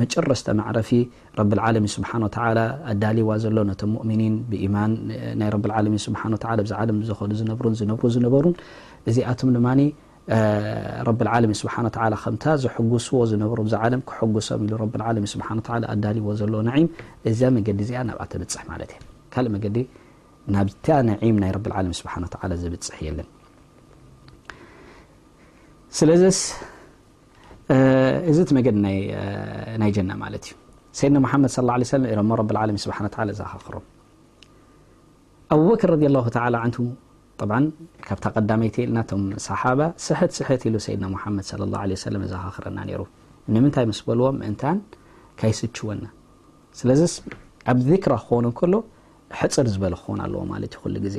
መጨረስታ መዕረፊ ረቢ ልዓለሚን ስብሓን ወተዓላ ኣዳልይዋ ዘሎ ነቶም ሙእሚኒን ብኢማን ናይ ረቢ ልዓለሚን ስብሓን ወተዓላ ብዚ ዓለም ዝኸዱ ዝነብሩን ዝነብሩ ዝነበሩን እዚኣቶም ድማ ረቢ ልዓለሚን ስብሓን ወተዓላ ከምታ ዘሕጉስዎ ዝነብሩ ብዚ ዓለም ክሕጉሶም ኢሉ ረቢ ልዓለሚን ስብሓን ወተዓላ ኣዳልይዎ ዘሎ ናዒም እዚኣ መገዲ እዚኣ ናብኣ ተብፅሕ ማለት እየ ካልእ መገዲ ናብታ ነዒም ናይ ረቢ ልዓለሚን ስብሓን ወተዓላ ዘብፅሕ የለን ስለዚስ እዚ እቲ መገዲ ናይ ጀና ማለት እዩ ሰይድና ሙሓመድ صለ ه ሰለም ኢሮሞ ረብ ዓለሚን ስብሓ ላ ዝኣኻኽሮም ኣቡበክር ረድ ላሁ ተላ ዕንቱ ጠብ ካብታ ቀዳመይቲ ኢልና ቶም ሰሓባ ስሐት ስሐት ኢሉ ሰይድና ሙሓመድ ለ ላ ለ ሰለም ዘኻኽረና ነይሩ ንምንታይ ምስ በልዎ ምእንታን ካይስችወና ስለዚስ ኣብ ዚክራ ክኾኑ ከሎ ሕፅር ዝበለ ክኾን ኣለዎ ማለት እዩ ኩሉ ግዜ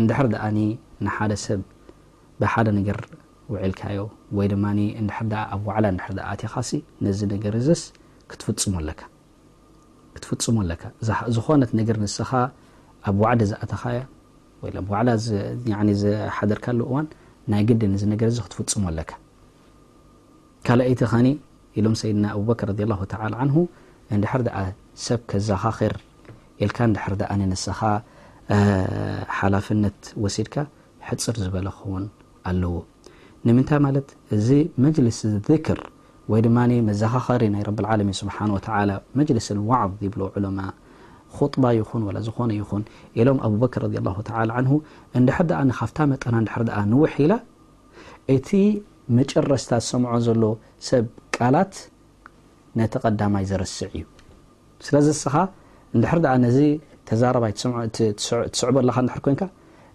እንድሕር ደኣ ንሓደ ሰብ ብሓደ ነገር ውዒልካዮ ወይ ድማ እንድሕር ደኣ ኣብ ዋዕላ እንድሕር ደኣ ኣቲኻሲ ነዚ ነገር እዝስ ክትፍጽሞ ኣለካ ክትፍጽሞ ኣለካ እዛ ዝኾነት ነገር ንስኻ ኣብ ዋዕዲ ዝኣተኻያ ወይ ኣብ ዋዕላ ዝሓደርካሉ እዋን ናይ ግድን እዚ ነገር እዚ ክትፍጽሞ ኣለካ ካልኣይቲ ኸኒ ኢሎም ሰይድና ኣቡበከር ረዲየላሁ ተዓላ ዓንሁ እንድሕር ደኣ ሰብ ከዘኻኽር ኢልካ እንድሕር ደኣ ንንስኻ ሓላፍነት ወሲድካ ሕጽር ዝበለ ክኸውን ኣለዎ ንምንታይ ማለት እዚ መጅልስ ዝክር ወይ ድማ መዘኻኸሪ ናይ ረብል ዓለሚን ስብሓን ወተዓላ መጅልስ ልዋዕዝ ይብሉ ዑለማ ኹጥባ ይኹን ወላ ዝኾነ ይኹን ኢሎም ኣቡበከር ረዲየላሁ ተዓላ ዓንሁ እንድሕር ደኣ ንኻፍታ መጠና እንድሕር ደኣ ንውሕ ኢላ እቲ መጨረስታ ዝሰምዖ ዘሎ ሰብ ቃላት ነቲ ቀዳማይ ዘረስዕ እዩ። ስለዚ እስኻ እንድሕር ደኣ ነዚ ተዛራባይ ትስዕቦ ኣለኻ እንድሕር ኮንካ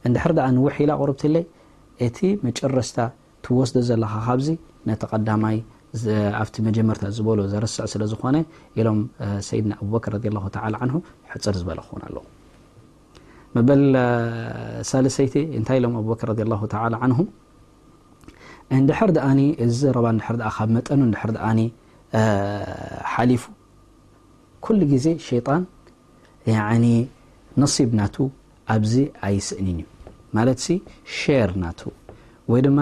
እንድሕር ደኣ ንውሕ ኢላ ቁርብ ትለይ እቲ መጨረስታ ትወስዶ ዘለኻ ካብዚ ነቲ ቀዳማይ ኣብቲ መጀመርታ ዝበሎ ዘረስዕ ስለ ዝኾነ ኢሎም ሰይድና ኣቡበክር ረዲየላሁ ተዓላ ዓንሁ ሕጽር ዝበለ ክኾን ኣለዎ። መበል ሳልሰይቲ እንታይ ኢሎም ኣቡበክር ረዲየላሁ ተዓላ ዓንሁ እንድሕር ደኣኒ እዚ ዘረባ እንድሕር ደኣ ካብ መጠኑ እንድሕር ደኣኒ ሓሊፉ ኩሉ ግዜ ሸይጣን ያዕኒ ነሲብ ናቱ ኣብዚ ኣይስእኒን እዩ ማለት ሲ ሸር ናቱ ወይ ድማ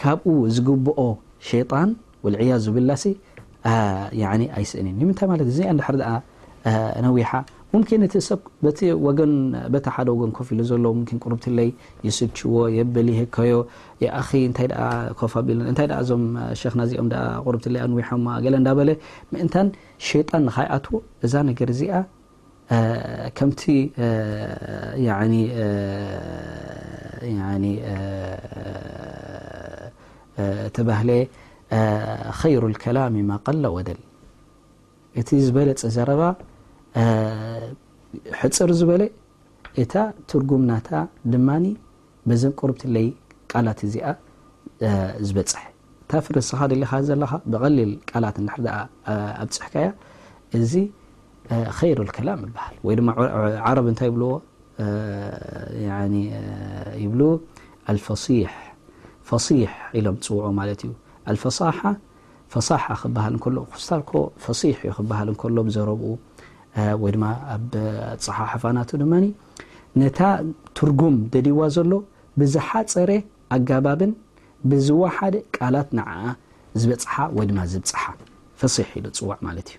ካብኡ ዝግብኦ ሸይጣን ወልዕያዙ ቢላሲ ያኒ ኣይስእንን እዩ ምንታይ ማለት እዚኣ እንድሕር ደኣ ነዊሓ ሙምኪን እቲ ሰብ በቲ ወገን በቲ ሓደ ወገን ኮፍ ኢሉ ዘሎ ሙምኪን ቁርብትለይ ይስልችዎ የብል ይህከዮ ይኣኺ እንታይ ደኣ ኮፍ ኣቢልና እንታይ ደኣ እዞም ሸኽና እዚኦም ደኣ ቁርብትለይ ኣንዊሖማ ገለ እንዳበለ ምእንታን ሸይጣን ንኻይኣትዎ እዛ ነገር እዚኣ ከምቲ ተባህለ ኸይሩ ልከላሚ ማ ቀለ ወደል እቲ ዝበለፀ ዘረባ ሕፅር ዝበለ እታ ትርጉምናታ ድማ በዘን ቁርብትለይ ቃላት እዚኣ ዝበጽሕ ታፍር ንስኻ ደሊኻ ዘለኻ ብቐሊል ቃላት እንድሕር ደኣ ኣብጽሕካያ እዚ ኸይሩ ልከላም ይበሃል ወይ ድማ ዓረብ እንታይ ይብልዎ ይብሉ ኣልፈሲሕ ፈሲሕ ኢሎም ዝጽውዑ ማለት እዩ ኣልፈሳሓ ፈሳሓ ክበሃል እንከሎ ኩስታርኮ ፈሲሕ እዩ ክበሃል እንከሎ ብዘረብኡ ወይ ድማ ኣብ ኣጸሓሕፋ ናቱ ድማ ነታ ትርጉም ደልይዋ ዘሎ ብዝሓጸረ ኣጋባብን ብዝወሓደ ቃላት ንዓኣ ዝበጽሓ ወይ ድማ ዝብጽሓ ፈሲሕ ኢሉ ዝጽዋዕ ማለት እዩ።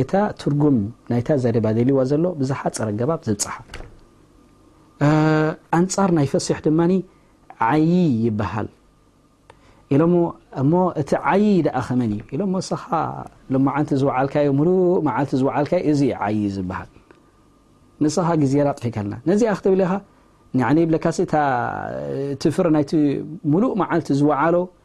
እታ ትርጉም ናይታ ዘረባ ደልዩዋ ዘሎ ብዝሓጸረ ኣገባብ ዘብጽሓ። ኣንጻር ናይ ፈሲሕ ድማ ዓዪ ይበሃል ኢሎሞ እሞ እቲ ዓዪ ደኣ ከመን እዩ ኢሎሞ ንስኻ ሎማዓንቲ ዝወዓልካዮ ምሉእ መዓልቲ ዝወዓልካዮ እዚ እዩ ዓዪ ዝበሃል ንስኻ ግዜና ኣጥፊካልና ነዚኣ ክትብል ኢኻ ንዓኒ ይብለካሲ እታ እቲ ፍረ ናይቲ ምሉእ መዓልቲ ዝወዓሎ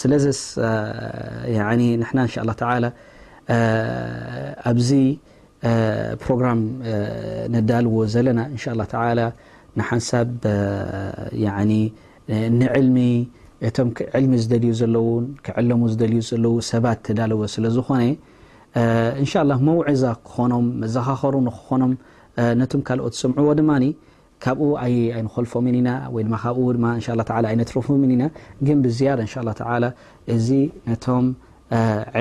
ስለዝስ ንሕና እንሻ ላ ተላ ኣብዚ ፕሮግራም ነዳልዎ ዘለና እንሻ ላ ተላ ንሓንሳብ ንዕልሚ እቶም ዕልሚ ዝደልዩ ዘለዉ ክዕለሙ ዝደልዩ ዘለዉ ሰባት ተዳለወ ስለ ዝኾነ እንሻ ላ መውዕዛ ክኾኖም መዘኻኸሩ ንክኾኖም ነቶም ካልኦት ዝሰምዕዎ ድማ ካብኡ ኣይንኾልፎምን ኢና ወይ ድማ ካብኡ ድማ እንሻ ኣላህ ተዓላ ኣይነትርፎምን ኢና ግን ብዝያዳ እንሻ ኣላህ ተዓላ እዚ ነቶም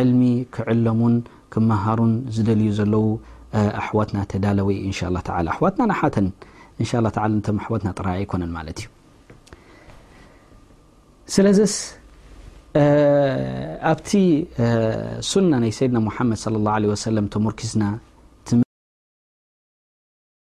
ዕልሚ ክዕለሙን ክመሃሩን ዝደልዩ ዘለዉ ኣሕዋትና ተዳለወ እዩ እንሻ ኣላህ ተዓላ ኣሕዋትናን ኣሓተን እንሻ ኣላህ ተዓላ ነቶም ኣሕዋትና ጥራይ ኣይኮነን ማለት እዩ ስለዝስ ኣብቲ ሱና ናይ ሰይድና ሙሓመድ صለ ላه ለ ወሰለም ተሞርኪስና